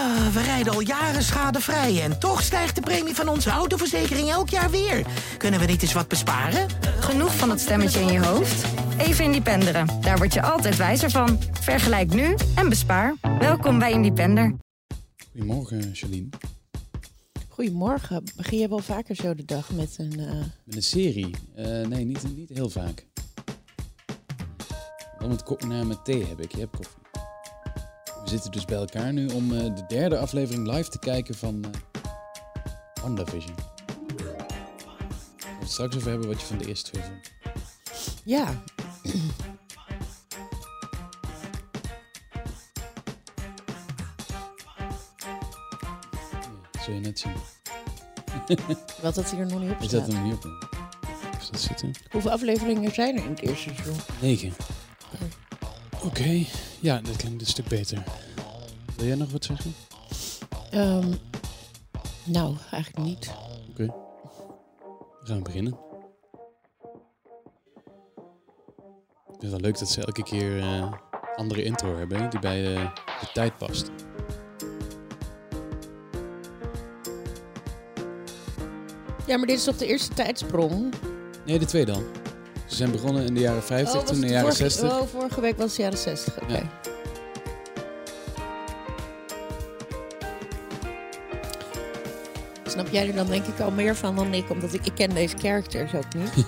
Ah, we rijden al jaren schadevrij en toch stijgt de premie van onze autoverzekering elk jaar weer. Kunnen we niet eens wat besparen? Genoeg van dat stemmetje in je hoofd? Even Independeren. Daar word je altijd wijzer van. Vergelijk nu en bespaar. Welkom bij Independer. Goedemorgen, Charlene. Goedemorgen. Begin je wel vaker zo de dag met een... eh, Met een serie? Eh, nee, niet, niet heel vaak. Wel met, ko- nou, met thee heb ik. Je hebt koffie. We zitten dus bij elkaar nu om eh, de derde aflevering live te kijken van eh WandaVision. We gaan het straks over hebben wat je van de eerste twee vond. Ja. Ja, zul je net zien. Wat dat hier nog niet op Is dat staat. er nog niet op? Is dat zitten? Hoeveel afleveringen zijn er in het eerste seizoen? Negen. Oké, ja, dat klinkt een stuk beter. Wil jij nog wat zeggen? Ehm, nou, eigenlijk niet. Oké. Gaan we beginnen. Ik vind het wel leuk dat ze elke keer eh andere intro hebben, die bij eh, de tijd past. Ja, maar dit is op de eerste tijdsprong. Nee, de tweede dan. Zijn begonnen in de jaren 50, was toen in de jaren vorige, 60. Oh, vorige week was het jaren 60. Oké. Ja. Snap jij er dan denk ik al meer van dan ik? Omdat ik, ik ken deze characters ook niet.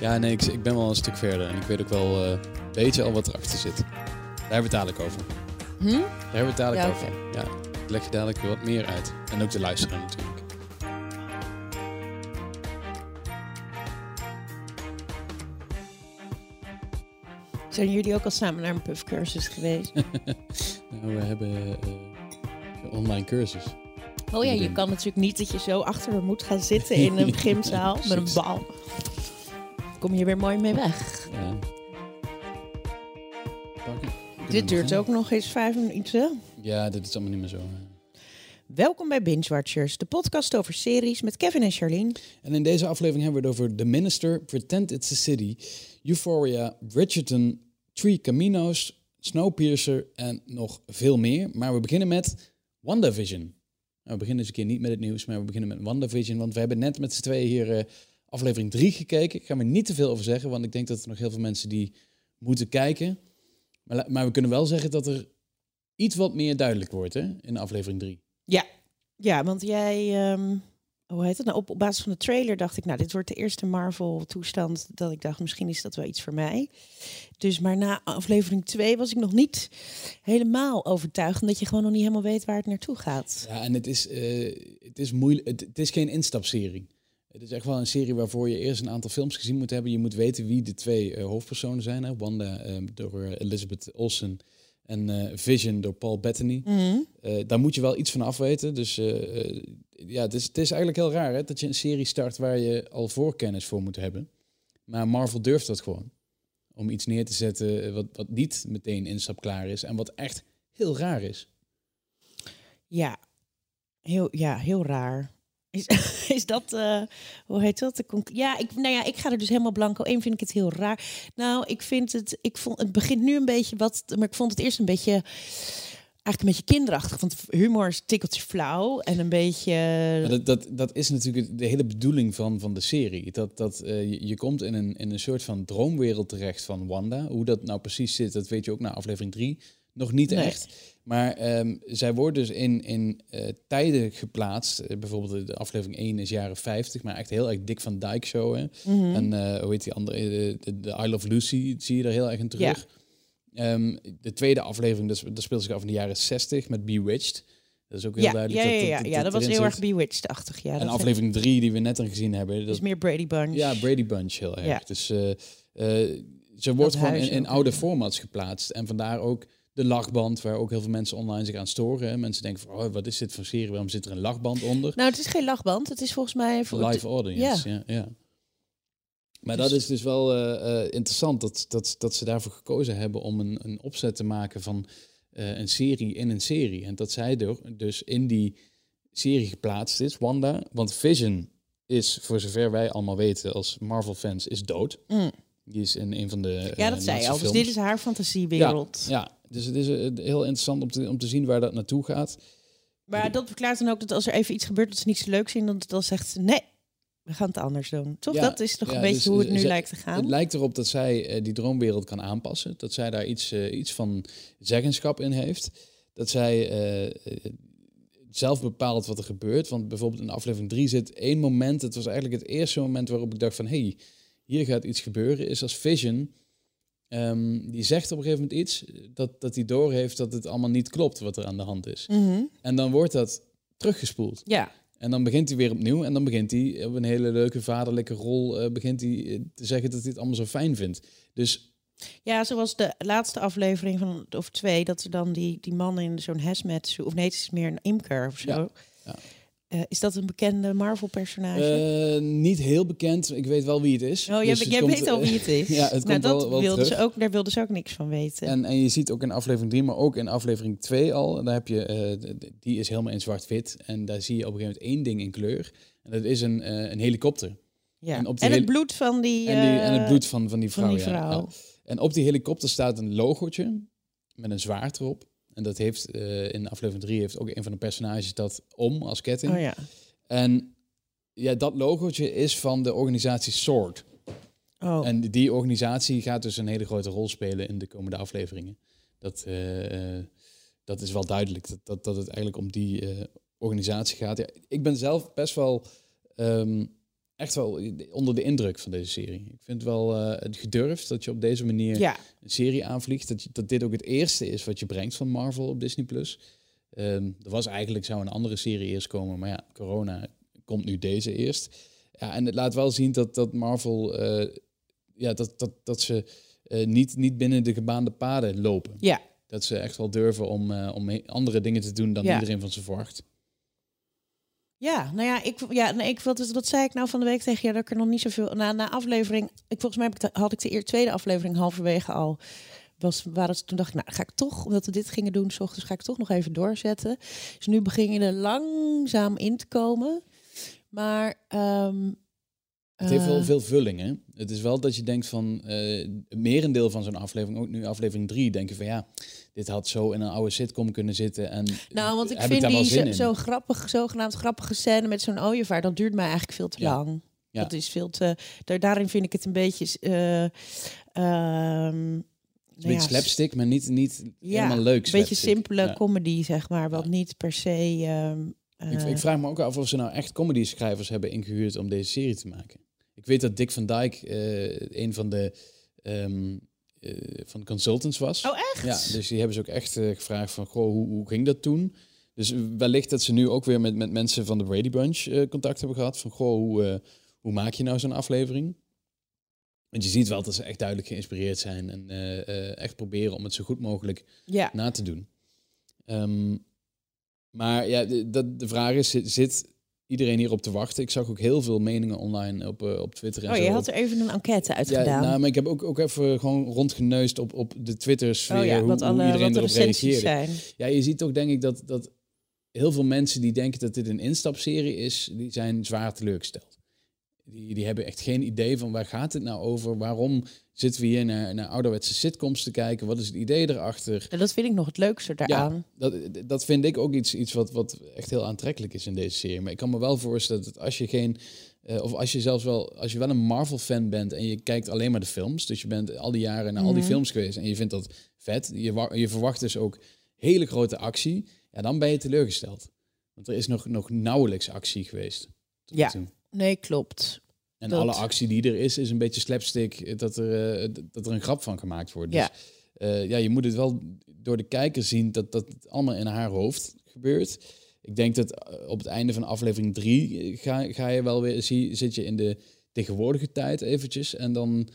Ja, nee, ik, ik ben wel een stuk verder en ik weet ook wel eh, een beetje al wat erachter zit. Daar het dadelijk over. Hm? Daar dadelijk Ja, over. Ja, ik leg je dadelijk weer wat meer uit. En ook de luisteraar natuurlijk. Zijn jullie ook al samen naar een puffcursus geweest? nou, we hebben eh, een online cursus. Oh ja, je kan natuurlijk niet dat je zo achter me moet gaan zitten in een gymzaal met een bal. Kom je weer mooi mee weg. Ja. Dit duurt ook nog eens vijf minuten. Ja, dit is allemaal niet meer zo. Welkom bij Binge Watchers, de podcast over series met Kevin en Charlene. En in deze aflevering hebben we het over The Minister, Pretend It's a City, Euphoria, Bridgerton, Three Caminos, Snowpiercer en nog veel meer. Maar we beginnen met WandaVision. Nou, we beginnen eens een keer niet met het nieuws, maar we beginnen met WandaVision. Want we hebben net met z'n tweeën hier eh, aflevering 3 gekeken. Ik ga er niet te veel over zeggen, want ik denk dat er nog heel veel mensen die moeten kijken. Maar, maar we kunnen wel zeggen dat er iets wat meer duidelijk wordt hè, in aflevering 3. Ja, ja want jij, ehm, hoe heet het nou? Op, op basis van de trailer dacht ik, nou, dit wordt de eerste Marvel-toestand dat ik dacht, misschien is dat wel iets voor mij. Dus maar na aflevering 2 was ik nog niet helemaal overtuigd, omdat je gewoon nog niet helemaal weet waar het naartoe gaat. Ja, en het is, eh, het is moeilijk. Het, is geen instapserie. Het is echt wel een serie waarvoor je eerst een aantal films gezien moet hebben. Je moet weten wie de twee eh, hoofdpersonen zijn. Hè? Wanda eh, door eh, Elizabeth Olsen en eh, Vision door Paul Bettany. Mhm. Eh, daar moet je wel iets van afweten. Dus eh, ja, het is, het is eigenlijk heel raar hè, dat je een serie start waar je al voorkennis voor moet hebben. Maar Marvel durft dat gewoon. Om iets neer te zetten wat, wat niet meteen instapklaar is. En wat echt heel raar is. Ja, heel, ja, heel raar. Is, dat, eh, hoe heet dat? De ja, ik, nou ja, ik ga er dus helemaal blanco. Eén vind ik het heel raar. Nou, ik vind het, ik vond, het begint nu een beetje wat, maar ik vond het eerst een beetje, eigenlijk een beetje kinderachtig. Want humor is tikkeltje flauw en een beetje, dat, dat, dat is natuurlijk de hele bedoeling van, van de serie. Dat, dat, eh, je, je komt in een, in een soort van droomwereld terecht van Wanda. Hoe dat nou precies zit, dat weet je ook na aflevering 3 nog niet Nee. echt. Maar ehm, zij worden dus in, in eh, tijden geplaatst. Eh, bijvoorbeeld de aflevering 1 is jaren 50, maar echt heel erg dik van Dyke show. Hè? Mhm. En eh, hoe heet die andere? De, de, de Isle of Lucy zie je er heel erg in terug. Ehm, de tweede aflevering, dat, dat speelt zich af in de jaren 60 met Bewitched. Dat is ook heel ja, ja, duidelijk. ja, dat, ja, dat, ja, dat was heel zit. erg bewitched-achtig. Ja, en aflevering 3 die we net al gezien hebben. is Dat, meer Brady Bunch. ja, Brady Bunch heel erg. Ja. Dus ze wordt gewoon in, in oude ja. formats geplaatst. En vandaar ook de lachband, waar ook heel veel mensen online zich aan storen. Hè. Mensen denken van, oh, wat is dit voor serie? Waarom zit er een lachband onder? Nou, het is geen lachband. Het is volgens mij... Voor live audience, ja. ja, Maar Dus- dat is dus wel eh, eh, interessant dat, dat, dat ze daarvoor gekozen hebben om een, een opzet te maken van eh, een serie in een serie. En dat zij er dus in die serie geplaatst is, Wanda. Want Vision is, voor zover wij allemaal weten als Marvel-fans, is dood. Mm. Die is in een van de Ja, dat zei je laatste al. Dus dit is haar fantasiewereld. Ja, ja, dus het is eh, heel interessant om te, om te zien waar dat naartoe gaat. Maar dat verklaart dan ook dat als er even iets gebeurt dat ze niet zo leuk vinden, dan, dan zegt ze nee, we gaan het anders doen. Toch? Ja, dat is toch ja, een beetje dus hoe het nu ze- lijkt te gaan. Het lijkt erop dat zij eh, die droomwereld kan aanpassen. Dat zij daar iets, eh, iets van zeggenschap in heeft. Dat zij zelf bepaalt wat er gebeurt. Want bijvoorbeeld in aflevering 3 zit één moment. Het was eigenlijk het eerste moment waarop ik dacht van... hey, hier gaat iets gebeuren. Is als Vision... ehm, die zegt op een gegeven moment iets... dat, dat hij doorheeft dat het allemaal niet klopt wat er aan de hand is. Mhm. En dan wordt dat teruggespoeld. Ja, En dan begint hij weer opnieuw en dan begint hij op een hele leuke vaderlijke rol eh, begint hij eh, te zeggen dat hij het allemaal zo fijn vindt. Dus Ja, zoals de laatste aflevering van, of twee, dat er dan die, die man in zo'n hazmat suit, of nee, het is meer een imker of zo. Ja, ja. Eh, is dat een bekende Marvel-personage? eh, niet heel bekend. Ik weet wel wie het is. oh, jij, Dus het jij komt, weet al eh, wie het is. ja, het nou, dat wel, wel wilden terug. ze ook, daar wilden ze ook niks van weten. En, en je ziet ook in aflevering 3, maar ook in aflevering 2 al, daar heb je, die is helemaal in zwart-wit. En daar zie je op een gegeven moment één ding in kleur. En dat is een, een helikopter. ja. en op het bloed van die... En, die, en het bloed van, van die vrouw. van die vrouw. Ja. En op die helikopter staat een logootje met een zwaard erop. En dat heeft eh, in aflevering 3 heeft ook een van de personages dat om als ketting. Oh ja. En ja, dat logootje is van de organisatie SWORD. Oh. En die organisatie gaat dus een hele grote rol spelen in de komende afleveringen. Dat, eh, eh, dat is wel duidelijk, dat, dat, dat het eigenlijk om die organisatie gaat. Ja, ik ben zelf best wel ehm, echt wel onder de indruk van deze serie. Ik vind het wel het gedurfd dat je op deze manier ja. een serie aanvliegt. Dat, je, dat dit ook het eerste is wat je brengt van Marvel op Disney+. Plus. Ehm, er was eigenlijk, zou een andere serie eerst komen, maar ja, corona komt nu deze eerst. Ja, en het laat wel zien dat, dat Marvel, eh, ja, dat, dat, dat ze eh, niet, niet binnen de gebaande paden lopen. ja. Dat ze echt wel durven om, om andere dingen te doen dan Ja. iedereen van ze verwacht. Ja, nou ja, ik, ja, nee, ik, wat, wat zei ik nou van de week tegen je? Dat ik er nog niet zoveel... Na, na aflevering... Ik, volgens mij heb ik de- had ik de eer, tweede aflevering halverwege al... Was, waren het, toen dacht ik, nou ga ik toch, omdat we dit gingen doen, s ochtends ga ik toch nog even doorzetten. Dus nu begin je er langzaam in te komen. Maar... ehm, Het heeft wel eh, veel vulling, hè? Het is wel dat je denkt van... het merendeel van zo'n aflevering, ook nu aflevering 3... denken van ja, dit had zo in een oude sitcom kunnen zitten. En Nou, want ik vind die zo, grappig, zogenaamd grappige scène met zo'n ooievaar, dat duurt mij eigenlijk veel te Ja. lang. Ja. Dat is veel te. Daar, daarin vind ik het een beetje. eh ehm, een beetje slapstick, maar niet, niet ja, helemaal leuk Een beetje simpele comedy, zeg maar. Wat niet per se. ehm, Ik, eh, ik vraag me ook af of ze nou echt comedy schrijvers hebben ingehuurd om deze serie te maken. Ik weet dat Dick van Dyke eh, een van de, ehm, eh, van de consultants was. Oh, echt? Ja, dus die hebben ze ook echt eh, gevraagd van, goh, hoe, hoe ging dat toen? Dus wellicht dat ze nu ook weer met, met mensen van de Brady Bunch eh, contact hebben gehad. Van, goh, hoe, eh, hoe maak je nou zo'n aflevering? Want je ziet wel dat ze echt duidelijk geïnspireerd zijn en eh, eh, echt proberen om het zo goed mogelijk ja. na te doen. Ehm, maar ja, de, dat, de vraag is, zit, zit iedereen hierop te wachten? Ik zag ook heel veel meningen online op, eh, op Twitter en Oh, zo. je had er even een enquête uit ja, gedaan. nou, maar ik heb ook, ook even gewoon rondgeneust op, op de Twitters. oh ja, hoe, alle, iedereen erop reageerde. zijn. Ja, je ziet toch denk ik dat, dat heel veel mensen die denken dat dit een instapserie is, die zijn zwaar teleurgesteld. Die, die hebben echt geen idee van waar gaat het nou over? Waarom zitten we hier naar, naar ouderwetse sitcoms te kijken? Wat is het idee erachter? En dat vind ik nog het leukste daaraan. Dat, dat vind ik ook iets, iets wat, wat echt heel aantrekkelijk is in deze serie. Maar ik kan me wel voorstellen dat als je geen. eh, of als je zelfs wel, als je wel een Marvel-fan bent en je kijkt alleen maar de films. Dus je bent al die jaren naar al die Mhm. films geweest en je vindt dat vet. Je, je verwacht dus ook hele grote actie. Ja, dan ben je teleurgesteld. Want er is nog, nog nauwelijks actie geweest. tot Ja. toe. Nee, klopt. En Dat- alle actie die er is, is een beetje slapstick. Dat er, eh, dat er een grap van gemaakt wordt. Ja. Dus eh, ja, je moet het wel door de kijker zien dat dat allemaal in haar hoofd gebeurt. Ik denk dat eh, op het einde van aflevering drie ga, ga je wel weer, zie, zit je in de tegenwoordige tijd eventjes. En dan,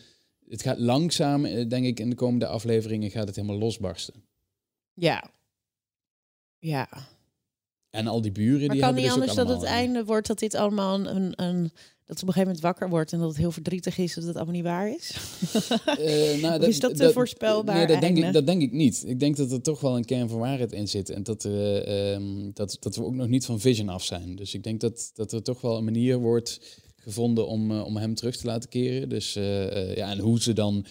het gaat langzaam, denk ik, in de komende afleveringen gaat het helemaal losbarsten. Ja. Ja. En al die buren, Maar die kan hebben niet dus anders dat het een- einde wordt dat dit allemaal een, een, dat ze op een gegeven moment wakker wordt en dat het heel verdrietig is dat het allemaal niet waar is? Eh, nou, Of is dat te voorspelbaar Nee, dat denk, ik, dat denk ik niet. Ik denk dat er toch wel een kern van waarheid in zit. En dat, eh, ehm, dat, dat we ook nog niet van Vision af zijn. Dus ik denk dat, dat er toch wel een manier wordt gevonden om, eh, om hem terug te laten keren. Dus ja, en hoe ze dan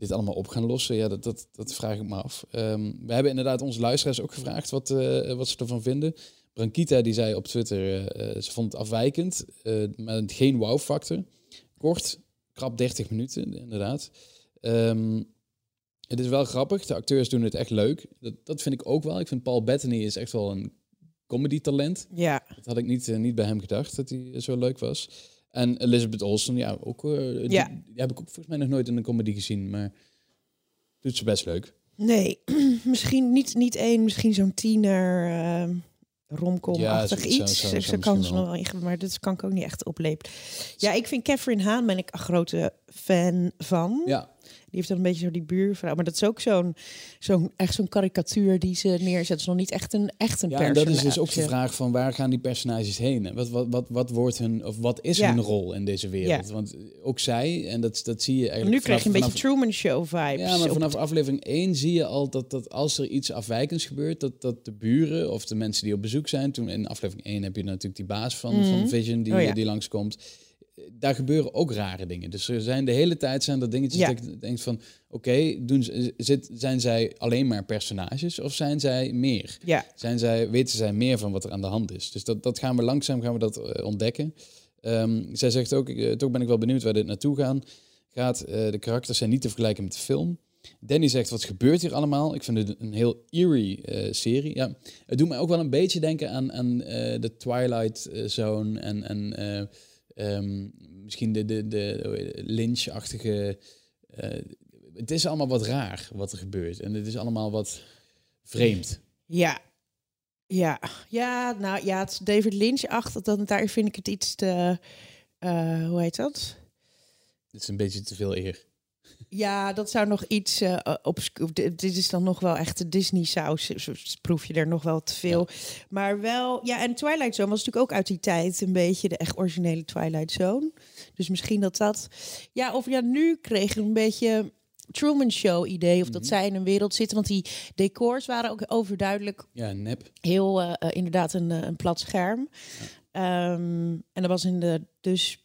dit allemaal op gaan lossen, ja, dat, dat, dat vraag ik me af. Ehm, we hebben inderdaad onze luisteraars ook gevraagd wat, eh, wat ze ervan vinden. Brankita die zei op Twitter, eh, eh, ze vond het afwijkend, eh, maar geen wow-factor. Kort, krap 30 minuten, inderdaad. Ehm, het is wel grappig, de acteurs doen het echt leuk. Dat, dat vind ik ook wel. Ik vind Paul Bettany is echt wel een comedy-talent. Ja, Dat had ik niet, niet bij hem gedacht, dat hij zo leuk was. En Elizabeth Olsen, ja, ook, eh, die, Ja. die heb ik ook volgens mij nog nooit in een comedy gezien, maar doet ze best leuk. nee, misschien niet, niet één, misschien zo'n tiener uh, romcom-achtig Ja, iets. zo- Zo, zo kan ze nog wel ingeven, maar dat kan ik ook niet echt oplepen. Ja, ik vind Catherine Haan ben ik een grote fan van. Ja, heeft dan een beetje zo die buurvrouw. Maar dat is ook zo'n, zo'n echt zo'n karikatuur die ze neerzet. Het is nog niet echt een, echt een ja dat is dus ook de vraag van waar gaan die personages heen? En Wat, wat, wat, wat wordt hun, of wat is Ja. hun rol in deze wereld? Ja. Want ook zij, en dat, dat zie je Nu eigenlijk krijg je een vanaf- beetje Truman Show vibes. Ja, maar vanaf aflevering 1 zie je al dat, dat als er iets afwijkends gebeurt, dat, dat de buren of de mensen die op bezoek zijn, toen in aflevering 1 heb je natuurlijk die baas van, Mhm. van Vision die, Oh ja. die langskomt. Daar gebeuren ook rare dingen. Dus er zijn de hele tijd zijn er dingetjes Ja. dat ik denk van, oké, zit, zijn zij alleen maar personages of zijn zij meer? Ja, Zijn zij, weten zij meer van wat er aan de hand is? Dus dat, dat gaan we langzaam gaan we dat eh, ontdekken. Ehm, zij zegt ook, eh, toch ben ik wel benieuwd waar dit naartoe gaan, gaat. Eh, de karakters zijn niet te vergelijken met de film. Danny zegt, wat gebeurt hier allemaal? Ik vind het een heel eerie serie. Ja, het doet mij ook wel een beetje denken aan, aan de Twilight Zone en, en eh, ehm, misschien de, de, de Lynch-achtige... eh, het is allemaal wat raar wat er gebeurt. En het is allemaal wat vreemd. ja. Ja, ja, nou ja, het is David Lynch-achtig. Dan, daar vind ik het iets te... eh, hoe heet dat? Het is een beetje te veel eer. Ja, dat zou nog iets eh op. Dit is dan nog wel echt de Disney-saus. Proef je er nog wel te veel. Maar wel, ja, en Twilight Zone was natuurlijk ook uit die tijd een beetje de echt originele Twilight Zone. Dus misschien dat dat. Ja, of ja, nu kreeg je een beetje Truman Show idee. Of dat zij in een wereld zitten. Want die decors waren ook overduidelijk Ja, nep. heel eh, eh, inderdaad een, eh, een plat scherm. Ehm, en dat was in de dus.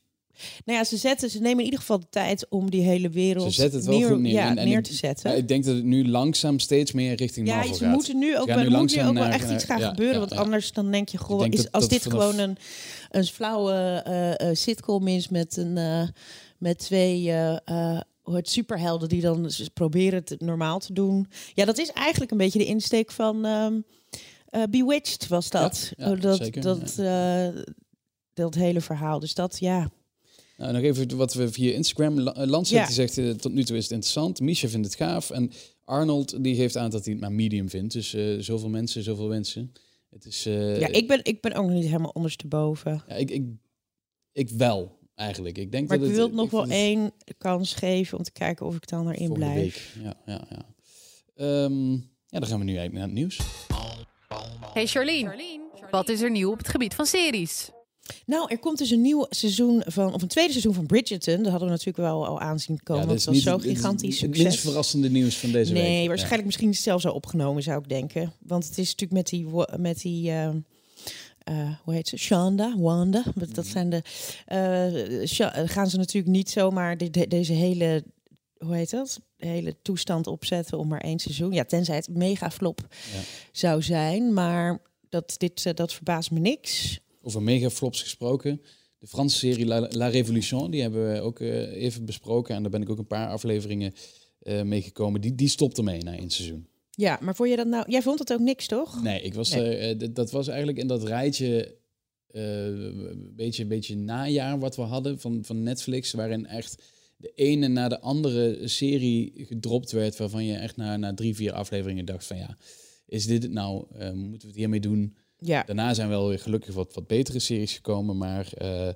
Nou ja, ze zetten, ze nemen in ieder geval de tijd om die hele wereld Ze zetten het wel neer, goed neer. ja, En- en neer te zetten. Ja, ik denk dat het nu langzaam steeds meer richting Ja, Marvel ze gaat. moeten nu ook, wel, nu moet nu langzaam ook wel echt iets gaan ja, gebeuren. ja, want ja. anders dan denk je, goh, is, dat- als dat dit vanaf- gewoon een, een flauwe eh, eh, sitcom is met, een, eh, met twee eh, eh, het superhelden die dan proberen het normaal te doen. Ja, dat is eigenlijk een beetje de insteek van ehm, eh, Bewitched was dat. Ja, ja, dat, zeker, dat, eh, dat hele verhaal. Dus dat, ja. Nou, nog even wat we via Instagram. Eh, Ja. die zegt, eh, tot nu toe is het interessant. Misha vindt het gaaf. En Arnold die geeft aan dat hij het maar medium vindt. Dus eh, zoveel mensen, zoveel wensen. Het is... eh, ja, ik ben, ik ben ook nog niet helemaal ondersteboven. ja, ik, ik, ik wel, eigenlijk. Ik denk Maar dat ik wil het nog ik wel één kans geven om te kijken of ik dan erin volgende blijf. week. Ja, ja, ja. Ehm, ja, dan gaan we nu eigenlijk naar het nieuws. Hey Charlene, wat is er nieuw op het gebied van series? Nou, er komt dus een nieuw seizoen van, of een tweede seizoen van Bridgerton. Dat hadden we natuurlijk wel al aanzien komen. ja, want het was zo het- het- gigantisch Het minst succes. verrassende nieuws van deze week. Nee, Ja. waarschijnlijk misschien zelfs al opgenomen, zou ik denken. Want het is natuurlijk met die, met die eh, eh, hoe heet ze? Shanda, Wanda. Dat- Dat zijn de. eh, eh, gaan ze natuurlijk niet zomaar de, de- deze hele. Hoe heet dat? De hele toestand opzetten om maar één seizoen. Ja, tenzij het mega flop Ja. zou zijn. Maar dat, dit, dat verbaast me niks. Over megaflops gesproken. De Franse serie La, La Révolution, die hebben we ook eh, even besproken. En daar ben ik ook een paar afleveringen eh meegekomen. Die, die stopte mee na één seizoen. Ja, maar vond je dat nou... Jij vond het ook niks, toch? Nee, ik was, Nee. eh, dat was eigenlijk in dat rijtje... eh, een beetje, beetje najaar wat we hadden van, van Netflix. Waarin echt de ene na de andere serie gedropt werd. Waarvan je echt na, na drie, vier afleveringen dacht van ja... Is dit het nou? Moeten we het hiermee doen? Ja. Daarna zijn wel weer gelukkig wat, wat betere series gekomen, maar eh,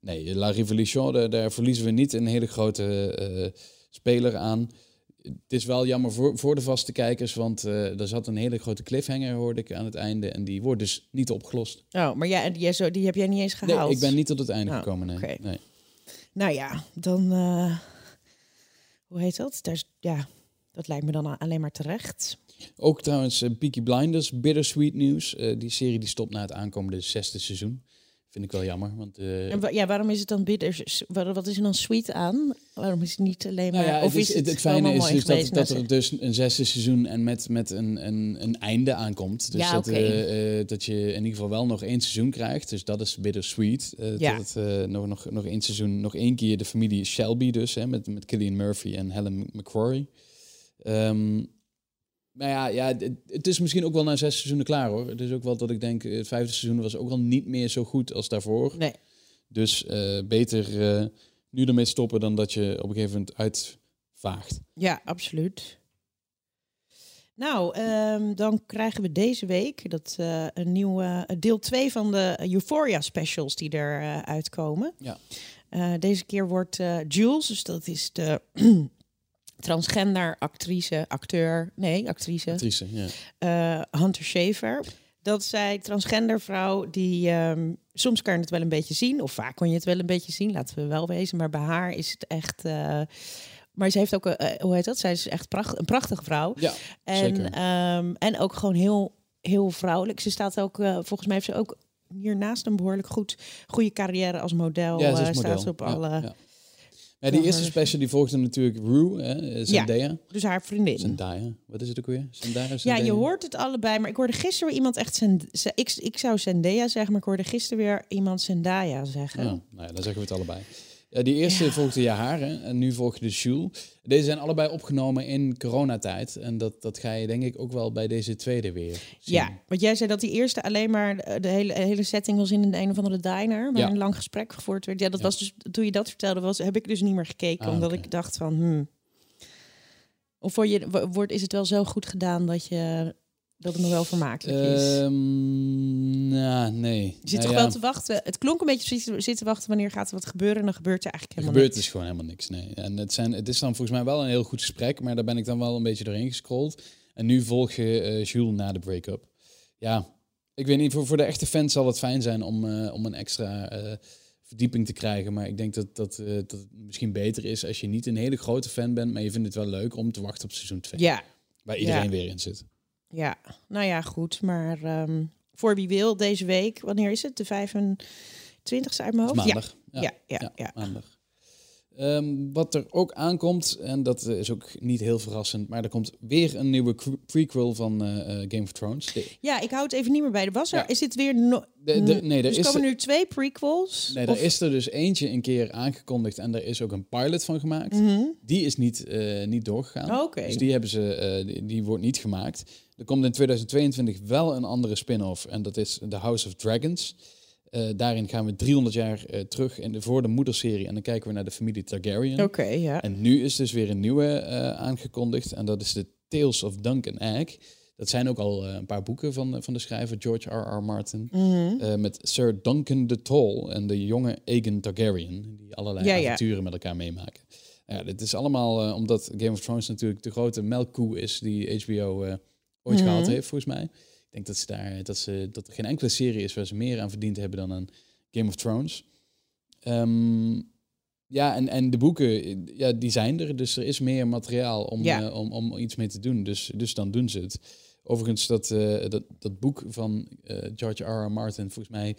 nee, La Révolution, daar, daar verliezen we niet een hele grote eh, speler aan. Het is wel jammer voor, voor de vaste kijkers, want eh er zat een hele grote cliffhanger, hoorde ik aan het einde, en die wordt dus niet opgelost. Oh, maar ja, die, zo, die heb jij niet eens gehaald? Nee, ik ben niet tot het einde Oh, gekomen, nee. oké. nee. Nou ja, dan... hoe heet dat? Daar ja, dat lijkt me dan alleen maar terecht. Ook trouwens eh, Peaky Blinders, bittersweet nieuws. Eh, die serie die stopt na het aankomende zesde seizoen. Vind ik wel jammer. Want, eh, En wa- ja, waarom is het dan bitter? Wat is er dan sweet aan? Waarom is het niet alleen maar... Nou ja, of het, is is, het, het, het gewoon fijne is dus dat, dat er dus een zesde seizoen en met, met een, een, een einde aankomt. Dus Ja, dat, dat je in ieder geval wel nog één seizoen krijgt. Dus dat is bittersweet. Ja. Dat het nog, nog, nog één seizoen, nog één keer de familie Shelby dus. Hè, met, met Killian Murphy en Helen McCrory. Ehm, maar ja, ja het, is misschien ook wel na zes seizoenen klaar hoor. Het is ook wel dat ik denk, het vijfde seizoen was ook al niet meer zo goed als daarvoor. Nee. Dus eh, beter eh, nu ermee stoppen dan dat je op een gegeven moment uitvaagt. Ja, absoluut. Nou, ehm, dan krijgen we deze week dat, eh, een nieuwe deel 2 van de Euphoria specials die er eh, uitkomen. Ja. Eh, deze keer wordt eh, Jules, dus dat is de transgender actrice, acteur, nee, actrice, Actrice, ja. eh, Hunter Schafer. Dat zij transgender vrouw die ehm, soms kan je het wel een beetje zien, of vaak kon je het wel een beetje zien, laten we wel wezen. Maar bij haar is het echt. eh, maar ze heeft ook, eh, hoe heet dat? Zij is echt pracht, een prachtige vrouw. Ja, En, zeker. ehm, en ook gewoon heel, heel vrouwelijk. Ze staat ook, volgens mij heeft ze ook hiernaast een behoorlijk goed, goede carrière als model. ja, model. staat ze op Ja, alle. ja. Ja, die eerste special die volgde natuurlijk Rue, hè, eh, Zendaya. Dus haar vriendin. Zendaya, wat is het ook weer? Zendaya, Ja, Zendaya? je hoort het allebei. Maar ik hoorde gisteren weer iemand echt... Zend, ze- ik, ik zou Zendaya zeggen, maar ik hoorde gisteren weer iemand Zendaya zeggen. Ja, nou ja, dan zeggen we het allebei. Ja, die eerste volgde je haar hè, en nu volgde de Jules. Deze zijn allebei opgenomen in coronatijd. En dat, dat ga je denk ik ook wel bij deze tweede weer zien. Ja, want jij zei dat die eerste alleen maar eh, de hele, hele setting was in een, een of andere diner, waar Ja. een lang gesprek gevoerd werd. Ja, dat Ja. was dus toen je dat vertelde, was heb ik dus niet meer gekeken, Ah, omdat ik dacht van, hmm. Of voor je wo- wordt is het wel zo goed gedaan dat je dat het nog wel vermakelijk is. Ehm, nou, nee. Je zit Nou toch ja, wel te wachten. Het klonk een beetje zitten, zitten wachten wanneer gaat er wat gebeuren en dan gebeurt er eigenlijk Er helemaal gebeurt niks. dus gewoon helemaal niks, nee. En het, zijn, het is dan volgens mij wel een heel goed gesprek, maar daar ben ik dan wel een beetje doorheen gescrolld. En nu volg je eh, Jules na de break-up. Ja, ik weet niet, voor, voor de echte fans zal het fijn zijn om, eh, om een extra eh, verdieping te krijgen. Maar ik denk dat, dat, eh, dat het misschien beter is als je niet een hele grote fan bent, maar je vindt het wel leuk om te wachten op seizoen 2. Ja, Waar iedereen Ja. weer in zit. Ja. Nou ja, goed. Maar ehm, voor wie wil, deze week, wanneer is het? De 25e uit mijn hoofd? maandag. Ja, ja, ja. ja. maandag. Ehm, wat er ook aankomt, en dat eh, is ook niet heel verrassend, maar er komt weer een nieuwe prequel van eh, eh, Game of Thrones. De, Ja, ik hou het even niet meer bij. Er was er, Ja. is dit weer... No de, de- nee, er dus is, komen er, nu twee prequels? nee, Of- er is er dus eentje een keer aangekondigd en er is ook een pilot van gemaakt. Mhm. Die is niet, niet doorgegaan. Oké. Dus die, hebben ze, die, die wordt niet gemaakt. Er komt in 2022 wel een andere spin-off en dat is The House of Dragons. Eh, daarin gaan we 300 jaar eh, terug in de, voor de moederserie en dan kijken we naar de familie Targaryen. Oké, ja. En nu is dus weer een nieuwe eh, aangekondigd. En dat is de Tales of Dunk and Egg. Dat zijn ook al een paar boeken van, van de schrijver George R.R. Martin. Eh, met Sir Duncan de Tall en de jonge Aegon Targaryen. Die allerlei Ja, ja. avonturen met elkaar meemaken. Ja, dit is allemaal omdat Game of Thrones natuurlijk de grote melkkoe is die HBO ooit Mhm. gehad heeft, volgens mij. Ik denk dat, ze daar, dat, ze, dat er geen enkele serie is waar ze meer aan verdiend hebben dan een Game of Thrones. Ehm, ja, en, en de boeken, ja, die zijn er. Dus er is meer materiaal om, Ja. eh, om, om iets mee te doen. Dus, dus dan doen ze het. Overigens, dat, eh, dat, dat boek van eh, George R. R. Martin, volgens mij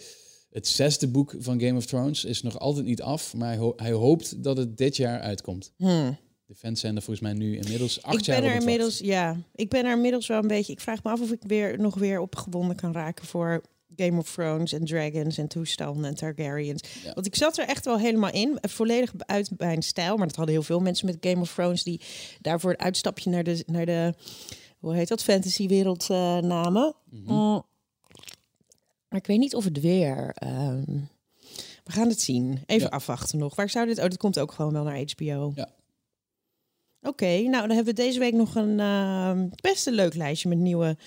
het zesde boek van Game of Thrones, is nog altijd niet af. Maar hij, ho- hij hoopt dat het dit jaar uitkomt. Hm. De fans zijn er volgens mij nu inmiddels acht Ik ben er het inmiddels, ja, ik ben er inmiddels wel een beetje. Ik vraag me af of ik weer nog weer opgewonden kan raken voor Game of Thrones en Dragons en toestanden en Targaryens. Ja. Want ik zat er echt wel helemaal in, volledig uit mijn stijl. Maar dat hadden heel veel mensen met Game of Thrones die daarvoor een uitstapje naar de, naar de hoe heet dat, fantasywereld eh namen. Mhm. Mm. Maar ik weet niet of het weer. ehm, we gaan het zien. Even Ja. afwachten nog. Waar zou dit? Oh, dit komt ook gewoon wel naar HBO. Ja. Oké, nou dan hebben we deze week nog een ehm, best een leuk lijstje met nieuwe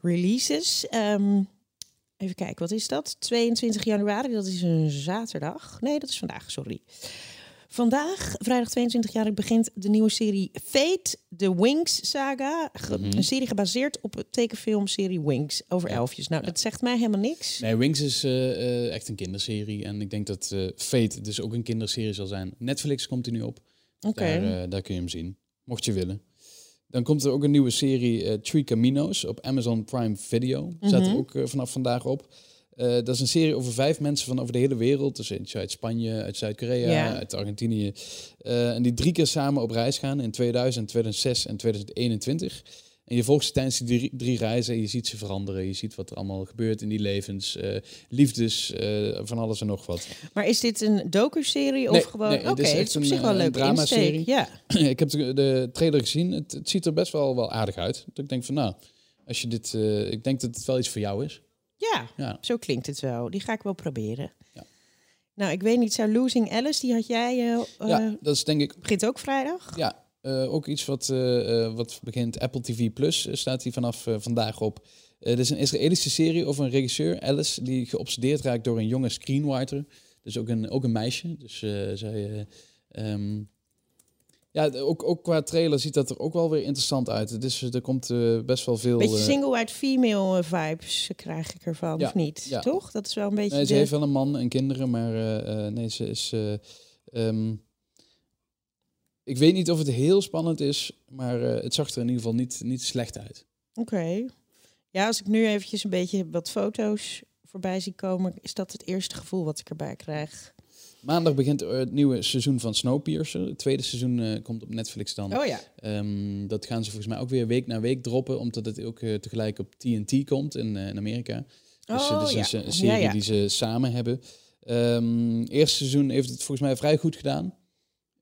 releases. Ehm, even kijken, wat is dat? 22 januari, dat is een zaterdag. Nee, dat is vandaag, sorry. Vandaag, vrijdag 22 januari, begint de nieuwe serie Fate, The Wings Saga. Mhm. Een serie gebaseerd op de tekenfilmserie Wings over Ja. elfjes. Nou, Ja. dat zegt mij helemaal niks. Nee, Wings is eh, eh, echt een kinderserie. En ik denk dat eh, Fate dus ook een kinderserie zal zijn. Netflix komt er nu op. Daar, eh, daar kun je hem zien, mocht je willen. Dan komt er ook een nieuwe serie, eh Three Caminos, op Amazon Prime Video. Staat er Mhm. ook eh, vanaf vandaag op. Dat is een serie over vijf mensen van over de hele wereld. Dus uit Spanje, uit Zuid-Korea, Ja. uit Argentinië. En die drie keer samen op reis gaan in 2000, 2006 en 2021. En je volgt ze tijdens die drie, drie reizen en je ziet ze veranderen. Je ziet wat er allemaal gebeurt in die levens. eh, liefdes, eh, van alles en nog wat. Maar is dit een docu-serie of Nee, gewoon... nee, Oké, het is het echt is op een, zich wel eh, een leuke dramaserie. insteek. Ja. ik heb de, de trailer gezien. Het, het ziet er best wel, wel aardig uit. Dat ik denk van nou, als je dit... ik denk dat het wel iets voor jou is. ja, Ja. zo klinkt het wel. Die ga ik wel proberen. Ja. Nou, ik weet niet, zou Losing Alice, die had jij... ja, dat is denk ik begint ook vrijdag? Ja, eh, ook iets wat, eh, wat begint. Apple TV Plus staat hier vanaf vandaag op. Dit is een Israëlische serie over een regisseur, Alice, die geobsedeerd raakt door een jonge screenwriter. Dus ook een, ook een meisje. Dus zij. eh, ehm, ja, ook, ook qua trailer ziet dat er ook wel weer interessant uit. Het is, er komt best wel veel. Beetje single white female vibes krijg ik ervan, Ja, of niet? ja. Toch? Dat is wel een beetje Nee, ze de- heeft wel een man en kinderen, maar nee, ze is. eh, ehm, ik weet niet of het heel spannend is, maar eh, het zag er in ieder geval niet, niet slecht uit. Oké. Ja, als ik nu eventjes een beetje wat foto's voorbij zie komen, is dat het eerste gevoel wat ik erbij krijg. Maandag begint er het nieuwe seizoen van Snowpiercer. Het tweede seizoen eh, komt op Netflix dan. Oh ja. Ehm, dat gaan ze volgens mij ook weer week na week droppen, omdat het ook eh, tegelijk op TNT komt in, eh, in Amerika. Dus Oh, ja. een een, serie ja. die ze samen hebben. Ehm eerste seizoen heeft het volgens mij vrij goed gedaan.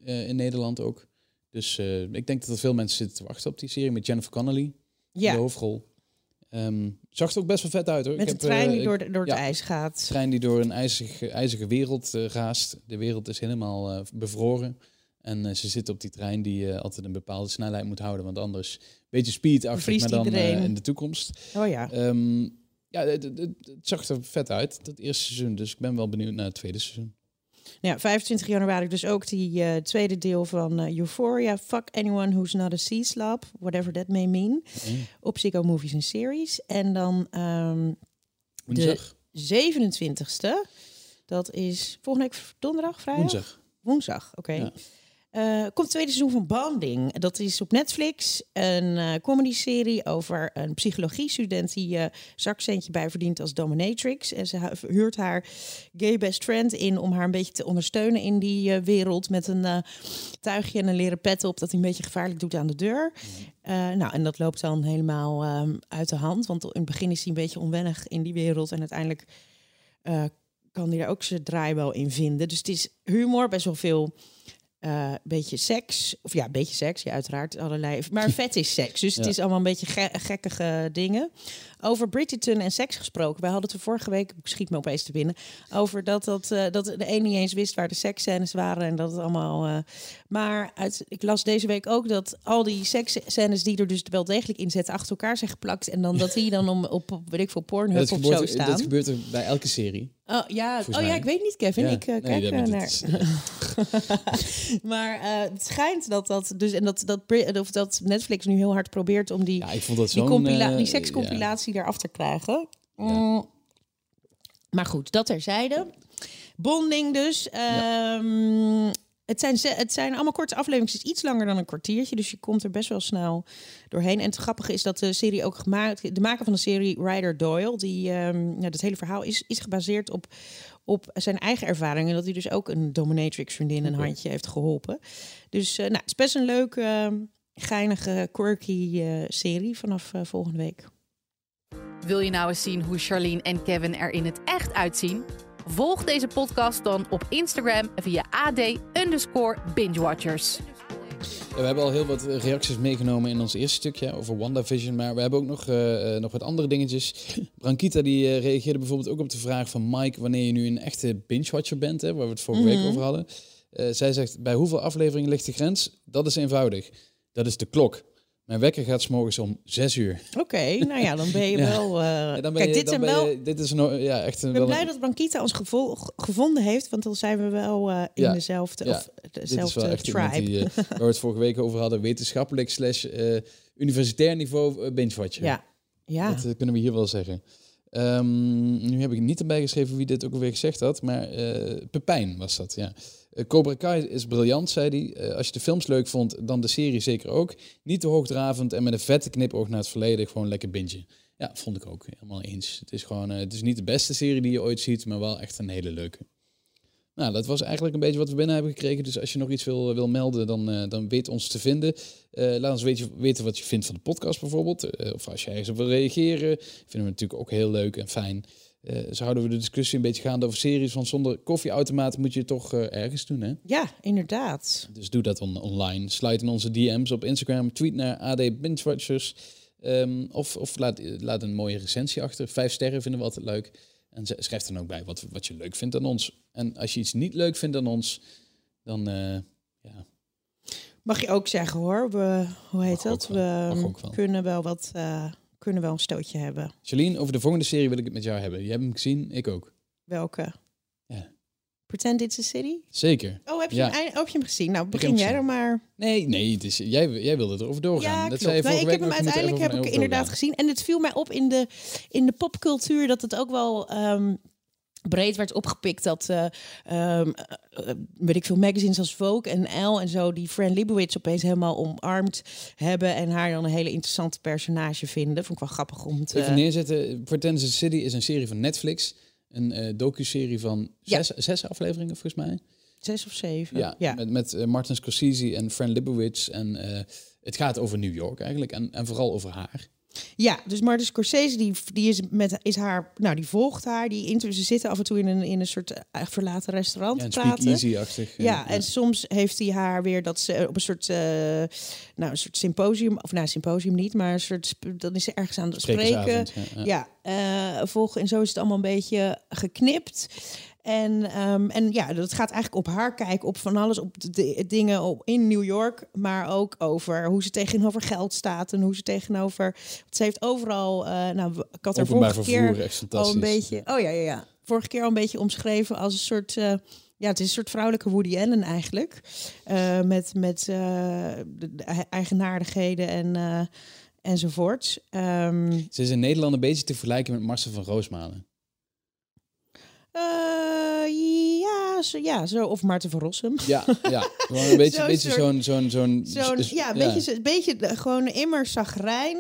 Eh, in Nederland ook. Dus eh, ik denk dat er veel mensen zitten te wachten op die serie met Jennifer Connelly in de Ja, hoofdrol. Ehm, zag er ook best wel vet uit hoor. met Ik een heb, trein eh, die ik- door, de- door het ja. ijs gaat. trein die door een ijzige, ijzige wereld eh, raast. De wereld is helemaal eh, bevroren. En eh, ze zitten op die trein die eh, altijd een bepaalde snelheid moet houden. Want anders een beetje speedachtig, Bevriest maar dan eh, in de toekomst. Oh ja. Ehm, ja, het- het zag er vet uit, dat eerste seizoen. Dus ik ben wel benieuwd naar het tweede seizoen. Nou, ja, 25 januari dus ook die eh, tweede deel van eh, Euphoria. Fuck anyone who's not a sea slob, whatever that may mean. Op Ziggo Movies en Series. En dan ehm, Woensdag? 27ste. Dat is volgende week donderdag, vrijdag? Woensdag. Woensdag, oké. Ja. Eh, komt het tweede seizoen van Bonding. Dat is op Netflix een eh comedy-serie over een psychologie-student die eh zakcentje bij verdient als dominatrix. En ze hu- huurt haar gay best friend in om haar een beetje te ondersteunen in die wereld met een tuigje en een leren pet op dat hij een beetje gevaarlijk doet aan de deur. Nou, en dat loopt dan helemaal ehm, uit de hand, want in het begin is hij een beetje onwennig in die wereld en uiteindelijk kan hij daar ook zijn draai wel in vinden. Dus het is humor, best wel veel eh beetje seks. Of ja, een beetje seks, ja, uiteraard. Allerlei. Maar vet is seks. Dus het is allemaal een beetje ge gekkige dingen. Over Bridgerton en seks gesproken. Wij hadden het er vorige week, ik schiet me opeens te binnen, over dat, dat, eh, dat de een niet eens wist waar de seksscènes waren. En dat het allemaal. eh, maar uit, ik las deze week ook dat al die seksscènes die er dus wel degelijk in zitten, achter elkaar zijn geplakt. En dan dat die dan om, op, weet ik veel, Pornhub of zo staan. dat gebeurt er bij elke serie. Oh ja, Volgens oh, ja ik weet niet, Kevin. Ja. Ik eh, Nee, kijk dat naar. maar eh, het schijnt dat dat dus en dat dat of dat Netflix nu heel hard probeert om die Ja, ik vond dat die, zo'n... compila- eh, die sekscompilatie eraf te krijgen. Ja. Mm. Maar goed, dat terzijde. Bonding dus. Ehm, het, zijn, het zijn allemaal korte afleveringen. Het is iets langer dan een kwartiertje. Dus je komt er best wel snel doorheen. En het grappige is dat de serie ook gemaakt... De maker van de serie, Ryder Doyle... Die, ehm ja, dat hele verhaal is, is gebaseerd op, op zijn eigen ervaringen. Dat hij dus ook een dominatrix vriendin een handje heeft geholpen. Dus eh, nou, het is best een leuke, ehm, geinige, quirky eh, serie vanaf eh, volgende week. Wil je nou eens zien hoe Charlene en Kevin er in het echt uitzien? Volg deze podcast dan op Instagram via AD underscore bingewatchers. Ja, we hebben al heel wat reacties meegenomen in ons eerste stukje over WandaVision. Maar we hebben ook nog, eh, eh, nog wat andere dingetjes. Brankita die eh, reageerde bijvoorbeeld ook op de vraag van Mike... wanneer je nu een echte binge-watcher bent, hè, waar we het vorige Mhm. week over hadden. Eh, zij zegt, bij hoeveel afleveringen ligt de grens? Dat is eenvoudig. Dat is de klok. Mijn wekker gaat 's morgens om 6 uur. Oké, nou ja, dan ben je Ja. wel... eh, Ja, ben kijk, je, dit ben wel... je- dit is een, ja, echt een, Ik ben blij een- dat Brankita ons gevo- g- gevonden heeft, want dan zijn we wel eh, in Ja, dezelfde, ja. of Dit is dezelfde wel tribe. die, eh, waar we het vorige week over hadden, wetenschappelijk slash universitair niveau uh, binge-watcher. ja, ja. Dat kunnen we hier wel zeggen. Ehm, nu heb ik niet erbij geschreven wie dit ook alweer gezegd had, maar Pepijn was dat, ja. Eh, Cobra Kai is briljant, zei hij. Eh, als je de films leuk vond, dan de serie zeker ook. Niet te hoogdravend en met een vette knipoog naar het verleden, gewoon lekker bingen. Ja, vond ik ook. Helemaal eens. Het is gewoon, eh, het is niet de beste serie die je ooit ziet, maar wel echt een hele leuke. Nou, dat was eigenlijk een beetje wat we binnen hebben gekregen. Dus als je nog iets wil, wil melden, dan, dan weet ons te vinden. Laat ons weten, wat je vindt van de podcast bijvoorbeeld. Of als je ergens op wil reageren. Vinden we natuurlijk ook heel leuk en fijn. Eh, zo houden we de discussie een beetje gaande over series. Want zonder koffieautomaat moet je het toch eh, ergens doen, hè? Ja, inderdaad. Dus doe dat on online. Sluit in onze DM's op Instagram. Tweet naar AD Binge-watchers. Ehm, of of laat, laat een mooie recensie achter. Vijf sterren vinden we altijd leuk. En schrijf dan ook bij wat, wat je leuk vindt aan ons. En als je iets niet leuk vindt aan ons, dan eh, ja, Mag je ook zeggen hoor. We, hoe heet Mag dat? We kunnen wel wat, kunnen wel een stootje hebben. Jolien, over de volgende serie wil ik het met jou hebben. Jij hebt hem gezien, ik ook. Welke? Ja. Pretend It's a City? Zeker. Oh, heb je, Ja. hem, oh, heb je hem gezien? Nou, begin jij er maar. Nee, nee, het is, jij, jij wilde erover doorgaan. Ja, dat klopt. zei je ik heb hem je uiteindelijk heb ik inderdaad doorgaan. gezien. En het viel mij op in de, in de popcultuur dat het ook wel ehm, breed werd opgepikt. Dat, eh, weet ik veel, magazines als Vogue en Elle en zo... die Fran Lebowitz opeens helemaal omarmd hebben... en haar dan een hele interessante personage vinden. Vond ik wel grappig om te... Even neerzetten. Pretend City is een serie van Netflix. Een eh docu-serie van Ja. zes, zes afleveringen, volgens mij. Zes of zeven. Ja, ja. met, met eh, Martin Scorsese en Fran Lebowitz. En het gaat over New York eigenlijk. En, en vooral over haar. Ja, dus Martin Scorsese die, die is met is haar, nou die volgt haar, die inter, ze zitten af en toe in een, in een soort eh, verlaten restaurant Ja, praten. eh, Ja, en soms heeft hij haar weer dat ze op een soort, eh, nou, een soort symposium, of nou, symposium niet, maar een soort, dan is ze ergens aan het spreken. Ja, ja. Ja, eh, volgen en zo is het allemaal een beetje geknipt. En, ehm, en ja, dat gaat eigenlijk op haar kijken, op van alles, op de, de dingen op, in New York, maar ook over hoe ze tegenover geld staat en hoe ze tegenover. Ze heeft overal, eh, nou, ik had er vorige keer echt fantastisch. al een beetje, oh ja, ja, ja, vorige keer al een beetje omschreven als een soort. eh, ja, het is een soort vrouwelijke Woody Allen eigenlijk. Eh, met met de, de eigenaardigheden en, enzovoort. Ehm, Ze is in Nederland een beetje te vergelijken met Marcel van Roosmalen. Eh, ja, zo, ja, zo. Of Maarten van Rossum. Ja, ja. Gewoon een beetje, Zo'n beetje zo'n... zo'n zo'n Zo'n, ja, een beetje, zo- een beetje de- gewoon immer zagrijn.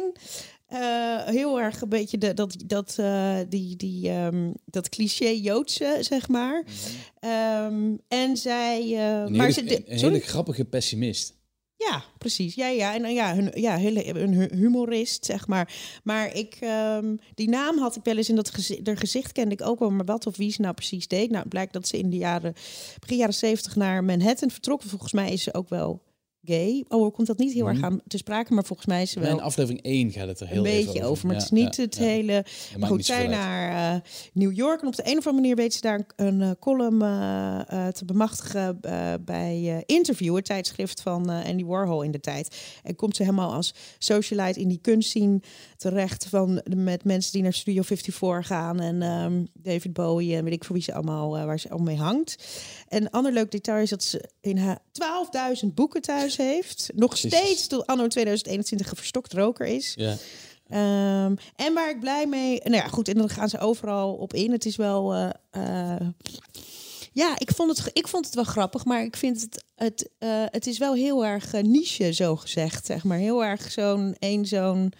Eh, heel erg een beetje de, dat, dat, eh, die, die, ehm, dat cliché Joodse, zeg maar. Ehm, en zij... eh, Een, maar hele, ze, de- een hele grappige pessimist. Ja, precies. Ja, ja. En eh, ja, hun, ja een hu- humorist, zeg maar. Maar ik, ehm, die naam had ik wel eens in dat gezicht, gezicht kende ik ook wel, maar wat of wie ze nou precies deed. Nou, het blijkt dat ze in de jaren, begin jaren zeventig naar Manhattan vertrok. Volgens mij is ze ook wel gay. Oh, komt dat niet heel erg Mhm. aan te sprake, maar volgens mij is ze In wel aflevering 1 gaat het er heel een even beetje over. Maar Ja, het is niet ja, het ja. hele. Maar goed, zij naar eh, New York. En op de een of andere manier weet ze daar een, een eh, column eh, te bemachtigen bij Interview, het tijdschrift van Andy Warhol in de tijd. En komt ze helemaal als socialite in die kunstscene terecht van met mensen die naar Studio 54 gaan en ehm, David Bowie en weet ik voor wie ze allemaal waar ze allemaal mee hangt. En een ander leuk detail is dat ze in haar 12.000 boeken thuis heeft. Nog steeds tot anno 2021 een verstokt roker is. Ja. Ehm, en waar ik blij mee. Nou ja, goed, en dan gaan ze overal op in. Het is wel. eh, eh, ja, ik vond, het, ik vond het wel grappig, maar ik vind het. Het, eh, het is wel heel erg eh, niche, zo gezegd. Zeg maar. Heel erg zo'n één zo'n.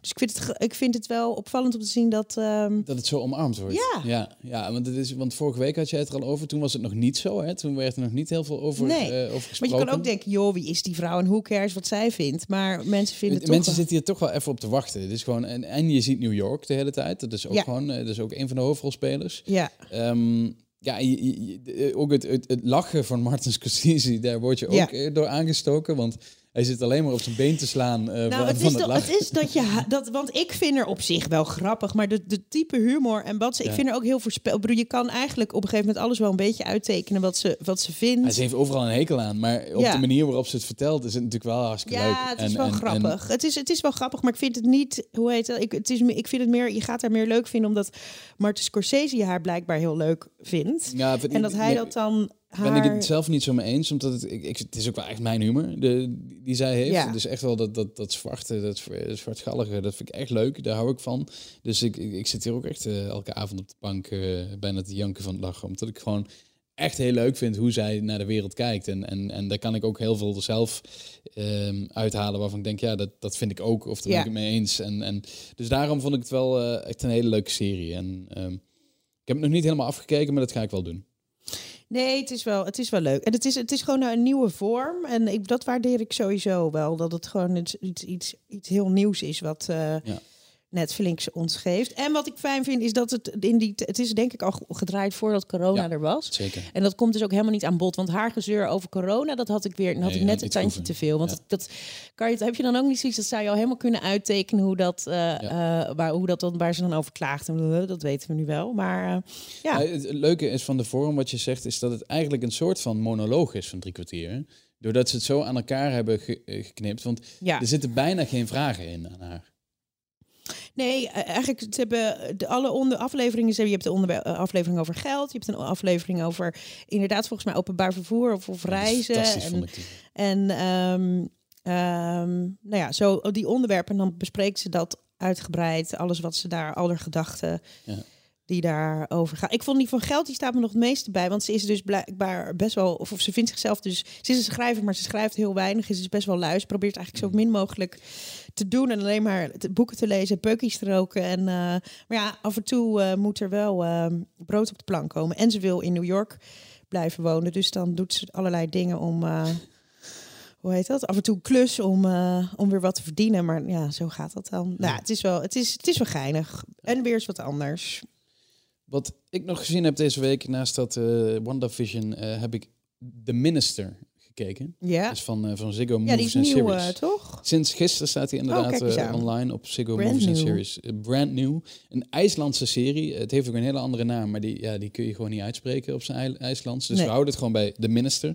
Dus ik vind, het, ik vind het wel opvallend om te zien dat. ehm, Dat het zo omarmd wordt. Ja. ja, ja want, het is, want vorige week had jij het er al over. Toen was het nog niet zo. Hè? Toen werd er nog niet heel veel over, Nee. eh, over maar gesproken. je kan ook denken, joh, wie is die vrouw en hoe cares wat zij vindt. Maar mensen vinden het Mensen wel- zitten hier toch wel even op te wachten. Het is gewoon, en, en je ziet New York de hele tijd. Dat is ook Ja. gewoon, dat is ook een van de hoofdrolspelers. Ja, Ehm, ja, je- je- je- eh, ook het, het, het lachen van Martin Scorsese, daar word je ook Ja. eh, door aangestoken. Want hij zit alleen maar op zijn been te slaan eh, Nou, van, het is, het dat, is dat je... Dat, want ik vind er op zich wel grappig, maar de, de type humor en wat ze... Ik Ja. vind er ook heel voorspel... Ik bedoel, je kan eigenlijk op een gegeven moment alles wel een beetje uittekenen wat ze, wat ze vindt. Hij heeft overal een hekel aan, maar op Ja. de manier waarop ze het vertelt is het natuurlijk wel hartstikke leuk. ja, het is En- wel en- en- grappig. het, is, het is wel grappig, maar ik vind het niet... Hoe heet het? Ik, het is, ik vind het meer... Je gaat haar meer leuk vinden omdat Martin Scorsese haar blijkbaar heel leuk vindt. ja, vind- En dat hij dat dan haar... Ben ik het zelf niet zo mee eens, omdat het, ik, ik, het is ook wel echt mijn humor de, die zij heeft. Ja. Dus echt wel dat, dat, dat zwarte, dat zwa- zwartgallige, dat vind ik echt leuk. Daar hou ik van. Dus ik, ik, ik zit hier ook echt eh, elke avond op de bank eh, bijna te janken van het lachen. Omdat ik gewoon echt heel leuk vind hoe zij naar de wereld kijkt. En, en, en daar kan ik ook heel veel zelf ehm, uithalen waarvan ik denk, ja, dat, dat vind ik ook. Of daar Ja. ben ik het mee eens. En, en, dus daarom vond ik het wel eh, echt een hele leuke serie. En ehm, ik heb het nog niet helemaal afgekeken, maar dat ga ik wel doen. Nee, het is wel, het is wel leuk. En het is, het is gewoon een nieuwe vorm. En ik, dat waardeer ik sowieso wel. Dat het gewoon iets, iets, iets, heel nieuws is wat eh, Ja. Netflix ons geeft. En wat ik fijn vind is dat het in die... Het is denk ik al gedraaid voordat corona Ja. er was. Zeker. En dat komt dus ook helemaal niet aan bod. Want haar gezeur over corona, dat had ik weer had Nee, ik net een tandje te veel. Want Ja. dat, dat kan je, heb je dan ook niet zoiets, dat zou je al helemaal kunnen uittekenen hoe dat, eh, eh, waar, hoe dat dan, waar ze dan over klaagt. En, dat weten we nu wel. Maar eh, ja, het leuke is van de vorm wat je zegt, is dat het eigenlijk een soort van monoloog is van drie kwartier. Doordat ze het zo aan elkaar hebben ge- geknipt. Want ja. er zitten bijna geen vragen in aan haar. Nee, eh, eigenlijk ze hebben de, alle onder afleveringen. Je hebt de onder, eh, aflevering over geld. Je hebt een aflevering over inderdaad volgens mij openbaar vervoer of, reizen. En ehm, ehm, nou ja, zo die onderwerpen. En dan bespreekt ze dat uitgebreid. Alles wat ze daar, al haar gedachten Ja. Die daarover gaan. Ik vond die van geld, die staat me nog het meeste bij. Want ze is dus blijkbaar best wel, of, of ze vindt zichzelf dus, ze is een schrijver, maar ze schrijft heel weinig. Ze is best wel lui. Ze probeert eigenlijk zo min mogelijk te doen en alleen maar te- boeken te lezen, peukjes te roken. En, eh, maar ja, af en toe eh, moet er wel eh, brood op de plank komen. En ze wil in New York blijven wonen. Dus dan doet ze allerlei dingen om... eh, hoe heet dat? Af en toe een klus om, om weer wat te verdienen. Maar ja, zo gaat dat dan. Nou, het is wel, het is, het is wel geinig. En weer eens wat anders. Wat ik nog gezien heb deze week, naast dat eh WandaVision, eh heb ik The Minister gekeken. Ja, Dat is van, eh, van Ziggo ja die Movies nieuw, Series. eh, toch? Sinds gisteren staat hij inderdaad aan. online op Ziggo Brand Movies new. Series. Brand new. Een IJslandse serie. Het heeft ook een hele andere naam, maar die, ja, die kun je gewoon niet uitspreken op zijn IJ- IJslands. Dus Nee. we houden het gewoon bij The Minister.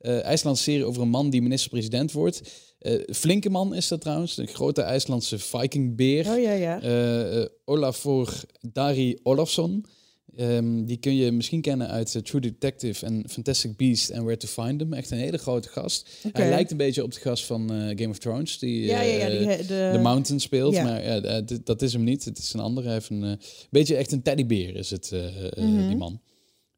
IJslandse serie over een man die minister-president wordt. Eh, flinke man is dat trouwens. Een grote IJslandse vikingbeer. Oh ja, ja. Eh, eh, Olafur Dari Olafsson. Ehm, die kun je misschien kennen uit True Detective en Fantastic Beast and Where to Find Them. Echt een hele grote gast. Hij lijkt een beetje op de gast van Game of Thrones. Die ja, ja, ja. Die, he- de, de Mountain speelt. Maar ja, dat is hem niet. Het is een ander. Hij heeft een beetje echt een teddybeer is het, Mhm. die man.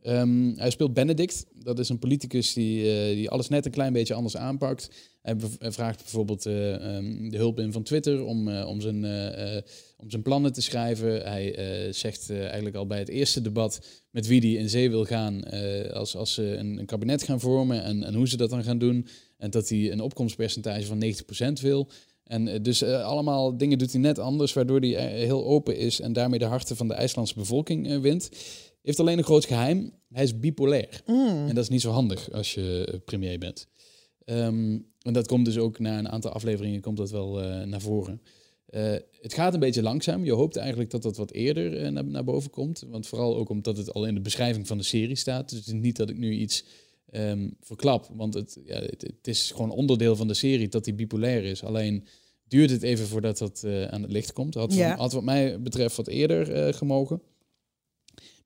Ehm, hij speelt Benedict. Dat is een politicus die, eh, die alles net een klein beetje anders aanpakt. Hij vraagt bijvoorbeeld eh, ehm, de hulp in van Twitter om, eh, om, zijn, om zijn plannen te schrijven. Hij zegt eigenlijk al bij het eerste debat met wie hij in zee wil gaan als, als ze een, een kabinet gaan vormen en, en hoe ze dat dan gaan doen. En dat hij een opkomstpercentage van 90% wil. En dus allemaal dingen doet hij net anders, waardoor hij heel open is en daarmee de harten van de IJslandse bevolking wint. Heeft alleen een groot geheim. Hij is bipolair. Mm. En dat is niet zo handig als je eh, premier bent. Ehm, en dat komt dus ook na een aantal afleveringen komt dat wel eh, naar voren. Eh, het gaat een beetje langzaam. Je hoopt eigenlijk dat dat wat eerder naar, naar boven komt. Want vooral ook omdat het al in de beschrijving van de serie staat. Dus het is niet dat ik nu iets ehm, verklap. Want het, ja, het, het is gewoon onderdeel van de serie dat hij bipolair is. Alleen duurt het even voordat dat aan het licht komt. Had, Ja. had wat mij betreft wat eerder gemogen.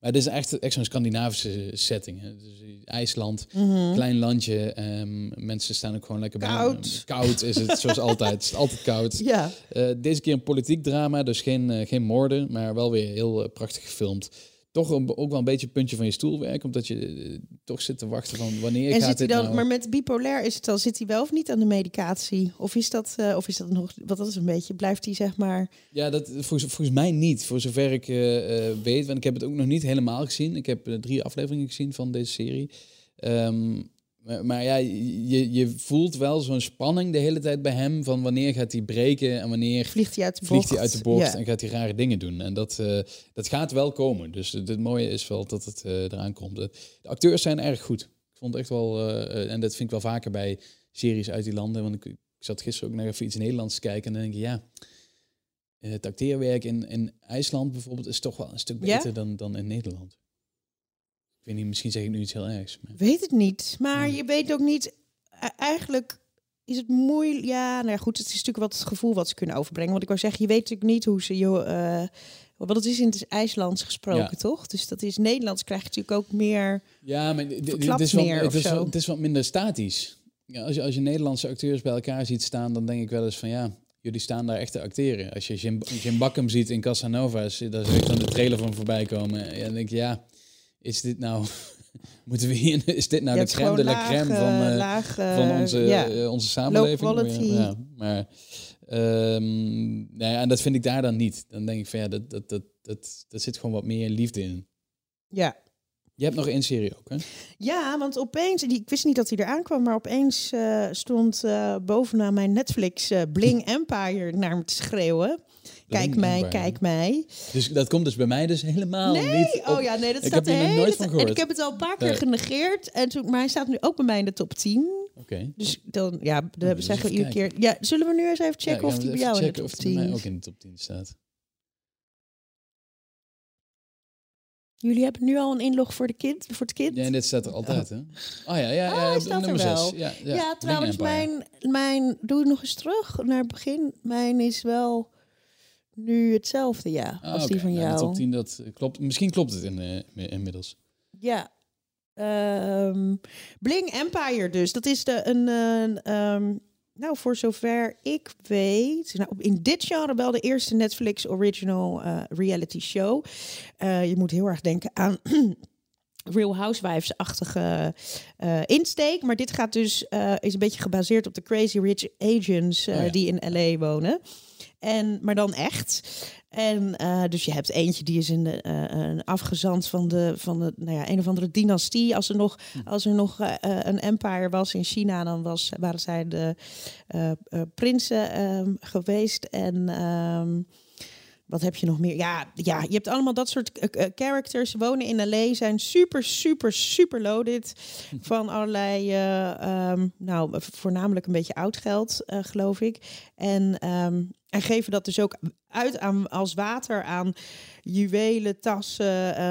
Maar het is echt, echt zo'n Scandinavische setting. Hè. Dus IJsland, Mhm. klein landje. ehm, mensen staan ook gewoon lekker bij- Koud. Koud is het, zoals altijd. Het is altijd koud. Ja, Eh, deze keer een politiek drama, dus geen, eh, geen moorden, maar wel weer heel eh, prachtig gefilmd. Toch een- ook wel een beetje puntje van je stoel werken, omdat je eh, toch zit te wachten van wanneer en gaat zit hij dan, nou... maar met bipolair is het al, zit hij wel of niet aan de medicatie? Of is dat, eh, of is dat nog, wat dat is een beetje, blijft hij zeg maar, Ja, dat, volgens, volgens mij niet, voor zover ik eh, weet. Want ik heb het ook nog niet helemaal gezien. Ik heb drie afleveringen gezien van deze serie. Ehm, maar, maar ja, je, je voelt wel zo'n spanning de hele tijd bij hem... van wanneer gaat hij breken en wanneer vliegt hij uit de bocht? uit de bocht Ja. en gaat hij rare dingen doen. En dat, eh, dat gaat wel komen. Dus het, het mooie is wel dat het eh, eraan komt. De, acteurs zijn erg goed. Ik vond echt wel, eh, en dat vind ik wel vaker bij series uit die landen. Want ik, ik zat gisteren ook naar even iets Nederlands te kijken en dan denk je, ja, het acteerwerk in, in IJsland bijvoorbeeld is toch wel een stuk Ja? beter dan, dan in Nederland. Ik weet niet, misschien zeg ik nu iets heel ergs. Maar... Weet het niet. Maar je weet ook niet. e- Eigenlijk is het moeilijk. Ja, nou ja, goed. Het is natuurlijk wat het gevoel wat ze kunnen overbrengen. Want ik wou zeggen, je weet natuurlijk niet hoe ze. Je, eh want het is in het IJslands gesproken, Ja. toch? Dus dat is Nederlands krijg je natuurlijk ook meer. Ja, maar Verklapt is, wat, meer het, is wat, het is wat minder statisch. Ja, als, je, als je Nederlandse acteurs bij elkaar ziet staan, dan denk ik wel eens van ja, jullie staan daar echt te acteren. Als je Jim, Jim Bakken ziet in Casanova's, daar zie ik dan de trailer van voorbij komen. En dan denk je, ja, is dit nou Moeten we hier, is dit nou de crème de la crème van, laag, van onze, ja. onze samenleving? quality. Maar, ja, maar ehm, nou ja, en dat vind ik daar dan niet. Dan denk ik van ja, dat, dat, dat, dat, dat zit gewoon wat meer liefde in. ja. Je hebt nog één serie ook, hè? Ja, want opeens, die, ik wist niet dat hij eraan kwam, maar opeens stond bovenaan mijn Netflix Bling Empire naar me te schreeuwen. Kijk mij, kijk mij. Dus dat komt dus bij mij dus helemaal Nee, niet op. oh ja, nee, dat Ik staat hele nooit van tijd- En gehoord. ik heb het al een paar keer genegeerd, en toen, maar hij staat nu ook bij mij in de top 10. Oké. Dus dan, ja, dan dus zeggen we even iedere keer. Ja, zullen we nu eens even Ja, checken of die bij jou in de top of die bij 10 mij is? ook in de top 10 staat. Jullie hebben nu al een inlog voor, de kind, voor het kind? Ja, en dit staat er altijd, hè? Oh ja, ja, ja, Oh, hij op staat er nummer wel. 6. Ja, ja, Ja, trouwens, mijn, mijn. Doe het nog eens terug naar het begin. Mijn is wel nu hetzelfde, ja, Ah, als die van Nou, jou. De top 10, dat klopt. Misschien klopt het in, eh, inmiddels. Ja. Ehm, Bling Empire dus. Dat is de, een... eh, ehm, nou, voor zover ik weet... Nou, in dit genre wel de eerste Netflix original eh, reality show. Eh, je moet heel erg denken aan... Real Housewives-achtige insteek. Maar dit gaat dus, is een beetje gebaseerd op de Crazy Rich eh, Oh ja. die in LA wonen. En, maar dan echt. En eh, dus je hebt eentje die is een, eh, een afgezant van de, van de nou ja, een of andere dynastie. Als er nog, als er nog eh, een empire was in China, dan was, waren zij de prinsen ehm, geweest. En ehm, wat heb je nog meer? Ja, ja, je hebt allemaal dat soort characters. Wonen in LA, zijn super, super, super loaded. Van allerlei, eh, ehm, nou, voornamelijk een beetje oud geld, geloof ik. En, en geven dat dus ook uit aan, als water aan juwelen, tassen. eh,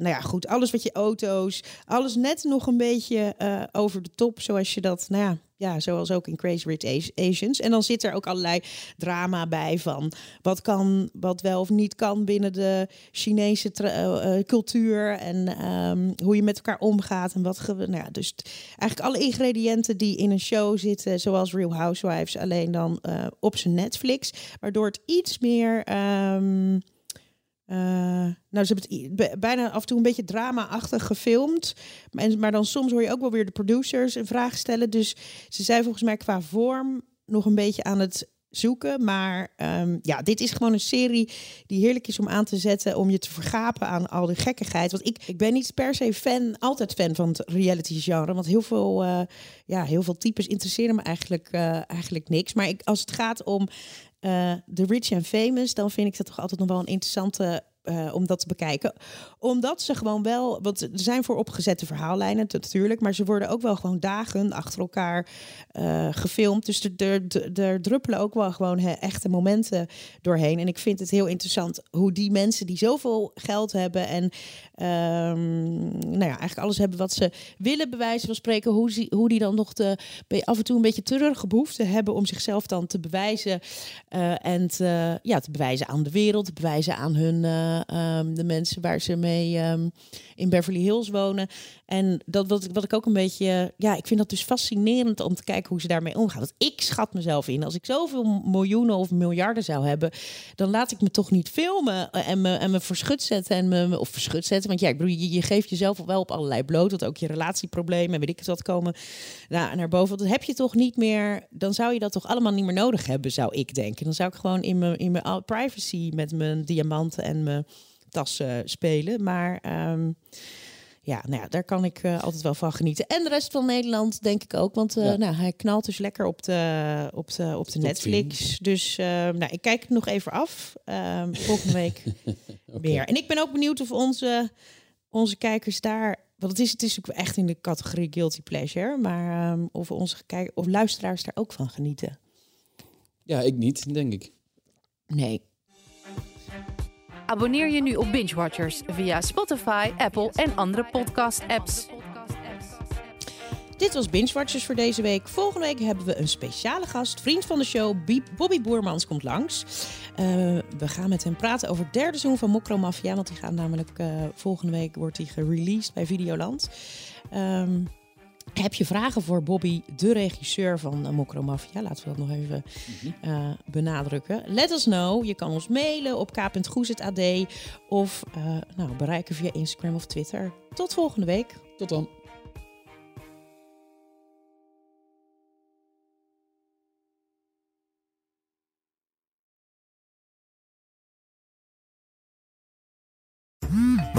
nou ja, goed, alles wat je auto's. Alles net nog een beetje eh, over de top, zoals je dat, nou ja, ja, zoals ook in Crazy Rich Asi- Asians. En dan zit er ook allerlei drama bij van wat kan, wat wel of niet kan binnen de Chinese eh, eh, cultuur en ehm, hoe je met elkaar omgaat en wat. Nou ja, dus eigenlijk alle ingrediënten die in een show zitten, zoals Real Housewives, alleen dan eh, op zijn Netflix, waardoor het iets meer. ehm, eh, nou, ze hebben het bijna af en toe een beetje drama-achtig gefilmd. Maar, dan soms hoor je ook wel weer de producers een vraag stellen. Dus ze zijn volgens mij qua vorm nog een beetje aan het zoeken. Maar ehm, ja, dit is gewoon een serie die heerlijk is om aan te zetten. Om je te vergapen aan al die gekkigheid. Want ik, ik ben niet per se fan, altijd fan van het reality genre. Want heel veel, eh, ja, heel veel types interesseren me eigenlijk, eh, eigenlijk niks. Maar ik, als het gaat om eh The Rich and Famous, dan vind ik dat toch altijd nog wel een interessante eh, om dat te bekijken. Omdat ze gewoon wel, want er zijn voor opgezette verhaallijnen natuurlijk, maar ze worden ook wel gewoon dagen achter elkaar eh, gefilmd. Dus er, er, druppelen ook wel gewoon echte momenten doorheen. En ik vind het heel interessant hoe die mensen die zoveel geld hebben en ehm, nou ja, eigenlijk alles hebben wat ze willen, bij wijze van spreken, hoe, hoe die dan nog de, af en toe een beetje treurige behoefte hebben om zichzelf dan te bewijzen. eh, en ja, te bewijzen aan de wereld, te bewijzen aan hun, eh, ehm, de mensen waar ze mee ehm, in Beverly Hills wonen. En dat wat, ik- wat ik ook een beetje, ja, ik vind dat dus fascinerend om te kijken hoe ze daarmee omgaan. Want ik schat mezelf in, als ik zoveel miljoenen of miljarden zou hebben, dan laat ik me toch niet filmen eh, en me, en me verschut zetten. En me, of verschut zetten, want ja, ik bedoel, je, je geeft jezelf wel op allerlei bloot, want ook je relatieproblemen en weet ik het wat komen nou, naar boven. Dat heb je toch niet meer, dan zou je dat toch allemaal niet meer nodig hebben, zou ik denken. Dan zou ik gewoon in mijn, in mijn privacy met mijn diamanten en mijn tassen spelen. Maar ehm, ja, nou ja, daar kan ik eh, altijd wel van genieten. En de rest van Nederland denk ik ook. Want eh, Ja. nou, hij knalt dus lekker op de, op de, op de Top Netflix. Dus eh, nou, ik kijk het nog even af. Ehm, volgende week meer. En ik ben ook benieuwd of onze, onze kijkers daar... Want het is, het is ook echt in de categorie guilty pleasure. Maar ehm, of onze kijk, of luisteraars daar ook van genieten. Ja, ik niet, denk ik. Nee. Abonneer je nu op Binge Watchers via Spotify, Apple en andere podcast-apps. Dit was Binge Watchers voor deze week. Volgende week hebben we een speciale gast. Vriend van de show, Bobby Boermans, komt langs. Eh, we gaan met hem praten over het derde seizoen van Mokro Mafia. Want die gaat namelijk eh, volgende week wordt die gereleased bij Videoland. Ehm, Heb je vragen voor Bobby, de regisseur van Mokro Mafia? Laten we dat nog even uh, benadrukken. Let us know. Je kan ons mailen op k.goes.ad of uh, nou, bereiken via Instagram of Twitter. Tot volgende week. Tot dan.